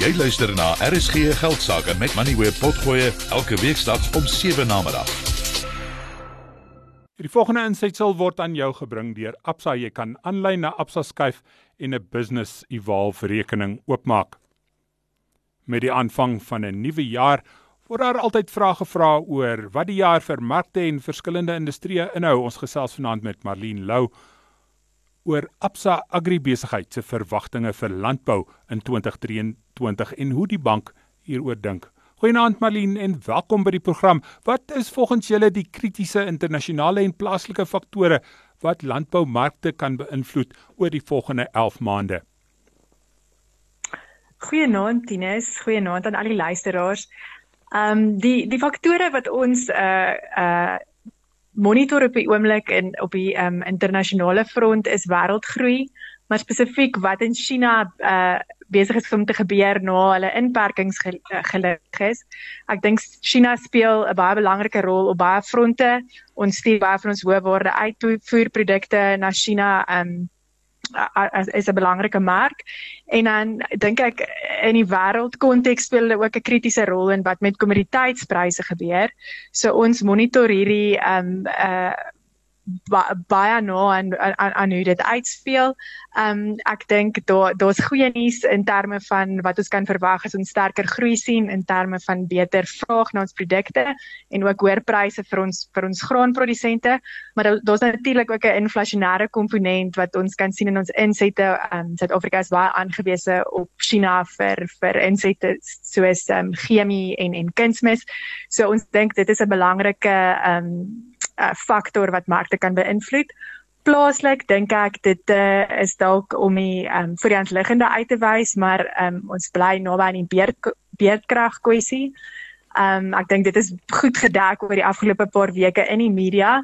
Jy luister na RSG Geldsaake met Money where potgoe elke weeksdag om 7 na middag. Die volgende insetsel word aan jou gebring deur Absa. Jy kan aanlyn na Absa skuif en 'n business evolve rekening oopmaak. Met die aanvang van 'n nuwe jaar word daar altyd vrae gevra oor wat die jaar vir markte en verskillende industrieë inhou. Ons gesels vanaand met Marlene Lou oor Absa Agribesigheid se verwagtinge vir landbou in 2023 en hoe die bank hieroor dink. Goeienaand Marlene en welkom by die program. Wat is volgens julle die kritiese internasionale en plaaslike faktore wat landboumarkte kan beïnvloed oor die volgende 11 maande? Goeienaand Tinus, goeienaand aan al die luisteraars. Ehm um, die die faktore wat ons uh uh monitor op die oomblik in op die um, internasionale front is wêreldgroei, maar spesifiek wat in China uh besig is om te gebeur na hulle inperkings gelig is. Ek dink China speel 'n baie belangrike rol op baie fronte. Ons stuur baie van ons hoëwaarde uitvoerprodukte na China um is 'n belangrike mark en dan dink ek in die wêreldkonteks speel hulle ook 'n kritiese rol in wat met kommoditeitspryse gebeur. So ons monitor hierdie um uh baie nou aan aan aan hoe dit uitspeel. Ehm um, ek dink daar daar's goeie nuus in terme van wat ons kan verwag as ons sterker groei sien in terme van beter vraag na ons produkte en ook hoër pryse vir ons vir ons graanprodusente, maar daar's natuurlik ook 'n inflasionêre komponent wat ons kan sien in ons insette. Ehm um, Suid-Afrika is baie aangewese op China vir vir insette soos ehm um, chemie en en kunsmis. So ons dink dit is 'n belangrike ehm um, uh, faktor wat markte kan beïnvloed. Plaaslik dink ek dit uh, is dalk om die um, vir die aanliggende uit te wys, maar um, ons bly naby aan die beerd beerdkrag kwessie. Um ek dink dit is goed gedek oor die afgelope paar weke in die media.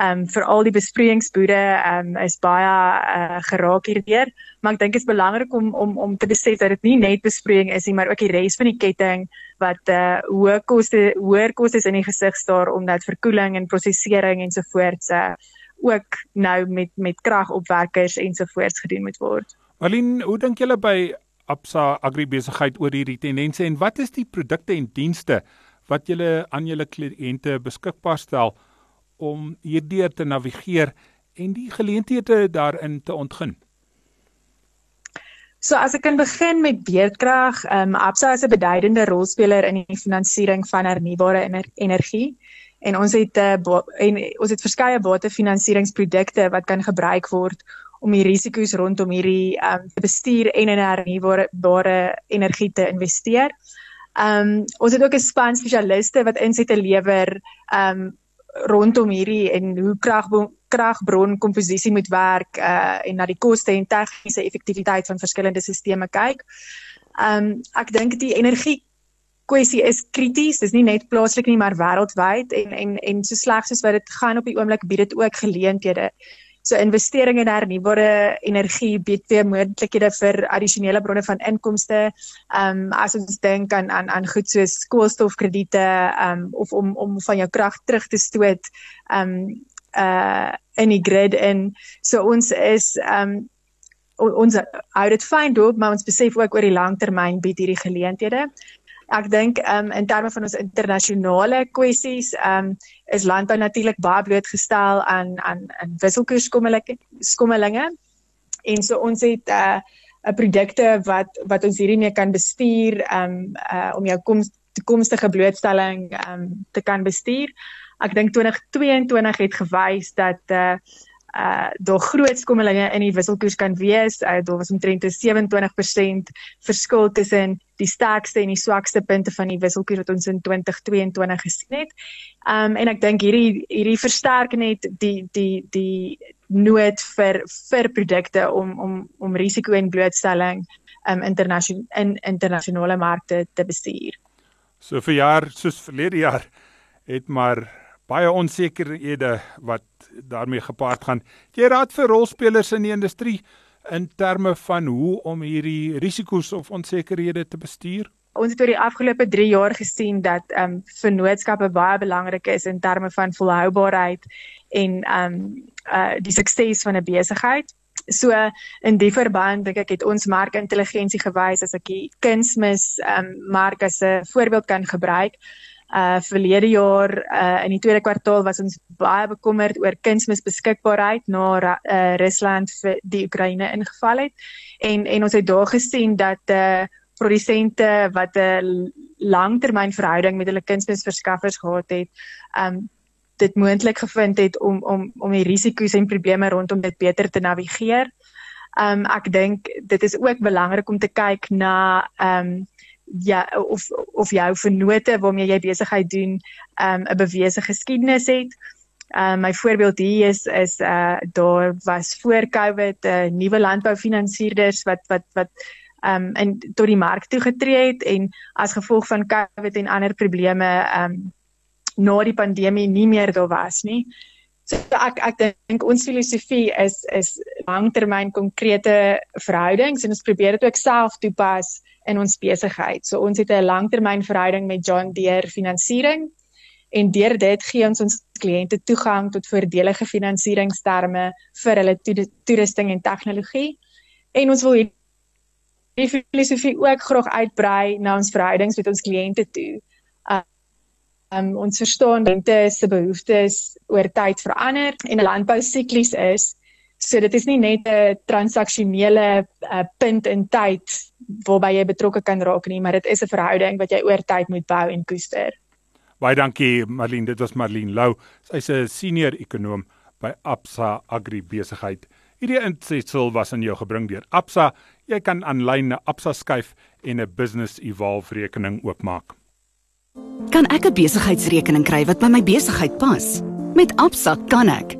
Um veral die besproeiingsboere um is baie uh, geraak hierdeur, maar ek dink dit is belangrik om om om te besef dat dit nie net besproeiing is nie, maar ook die res van die ketting wat uh hoë koste hoër kostes in die gesig staar omdat verkoeling en prosesering ensovoorts uh ook nou met met kragopwerkers ensovoorts gedoen moet word. Aline, hoe dink julle by Absa Agribesigheid oor hierdie tendense en wat is die produkte en dienste wat julle aan julle kliënte beskikbaar stel om hierdeur te navigeer en die geleenthede daarin te ontgin? So as ek kan begin met beerdkrag, ehm um, Absa is 'n beduidende rolspeler in die finansiering van hernubare ener energie en ons het uh, en ons het verskeie batefinansieringsprodukte wat kan gebruik word om die risiko's rondom hierdie ehm um, te bestuur en in hernubare energie te investeer. Ehm um, ons het ook 'n span spesialiste wat insette lewer ehm um, rondom hierdie en hoe kragbron kragbron komposisie moet werk uh en na die koste en tegniese effektiwiteit van verskillende sisteme kyk. Ehm um, ek dink die energie kwessie is krities. Dis nie net plaaslik nie, maar wêreldwyd en en en so sleg soos wat dit gaan op die oomblik bied dit ook geleenthede. So investering in hernubare energie bied weer moontlikhede vir addisionele bronne van inkomste. Ehm um, as ons dink aan aan aan goed soos koolstofkrediete ehm um, of om om van jou krag terug te stoot ehm um, uh in die grid en so ons is ehm um, ons hou dit fyn dop maar ons besef ook oor die langtermyn bied hierdie geleenthede ek dink um, in terme van ons internasionale kwessies um, is landbou natuurlik baie blootgestel aan aan aan wisselkoersskommelinge en so ons het 'n uh, 'n produkte wat wat ons hierdie mee kan bestuur um, uh, om jou kom, toekomstige blootstelling um, te kan bestuur. Ek dink 2022 het gewys dat uh, uh daar groot skommelinge in die wisselkoers kan wees. Uh, daar was omtrent 27% verskil tussen die sterkste en die swakste punte van die wisselkoers wat ons in 2022 gesien het. Um en ek dink hierdie hierdie versterk net die die die nood vir vir produkte om om om risiko en blootstelling um internasionale in internasionale markte te bestuur. So vir jaar soos verlede jaar het maar baie onsekerhede wat daarmee gepaard gaan. Jy raad vir rolspelers in die industrie in terme van hoe om hierdie risiko's of onsekerhede te bestuur? Ons het oor die afgelope 3 jaar gesien dat ehm um, vennootskappe baie belangrik is in terme van volhoubaarheid en ehm um, uh die sukses van 'n besigheid. So in die verband dink ek het ons markintelligensie gewys as ek die kunsmis um, mark as 'n voorbeeld kan gebruik. Uh verlede jaar uh in die tweede kwartaal was ons baie bekommerd oor kunsmisbeskikbaarheid na uh, Rusland vir die Oekraïne ingeval het en en ons het daar gesien dat uh produsente wat 'n langtermynverhouding met hulle kunsmisverskaffers gehad het, um dit moontlik gevind het om om om die risiko's en probleme rondom dit beter te navigeer. Um ek dink dit is ook belangrik om te kyk na um ja of of jou vennote waarmee jy besigheid doen um 'n bewese geskiedenis het. Um my voorbeeld hier is is uh daar was voor Covid 'n uh, nuwe landboufinansierders wat wat wat um in tot die mark toe getree het en as gevolg van Covid en ander probleme um na die pandemie nie meer daar was nie. So ek ek dink ons filosofie is is langtermyn konkrete verhoudings en ons probeer dit ook self toepas in ons besigheid. So ons het 'n langtermyn verhouding met John Deere Finansiering en deur dit gee ons ons kliënte toegang tot voordelige finansieringsterme vir hulle toerusting en tegnologie. En ons wil hierdie filosofie ook graag uitbrei na ons verhoudings met ons kliënte toe. Um, ons verstaan rente se behoeftes oor tyd verander en 'n landbou siklus is. So dit is nie net 'n transaksionele uh, punt in tyd waarby jy betrokke kan raak nie, maar dit is 'n verhouding wat jy oor tyd moet bou en koester. Baie dankie Marlene, dit was Marlene Lou. Sy's 'n senior ekonom by Absa Agri Besigheid. Hierdie insetsel was aan jou gebring deur Absa. Jy kan aanlyn na Absa skuif en 'n business evolve rekening oopmaak. Kan ek 'n besigheidsrekening kry wat by my besigheid pas? Met Absa kan ek.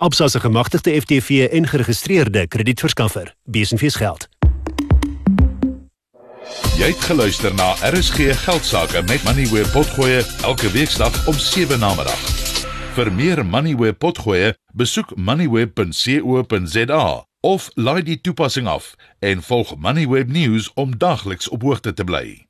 Absa se gemagtigde FTV en geregistreerde kredietverskaffer. Besenfees geld. Jy het geluister na RSG Geldsaake met Money where potgoe elke weeksdag om 7 na middag. Vir meer Money where potgoe, besoek moneyweb.co.za of laai die toepassing af en volg Moneyweb News om dagliks op hoogte te bly.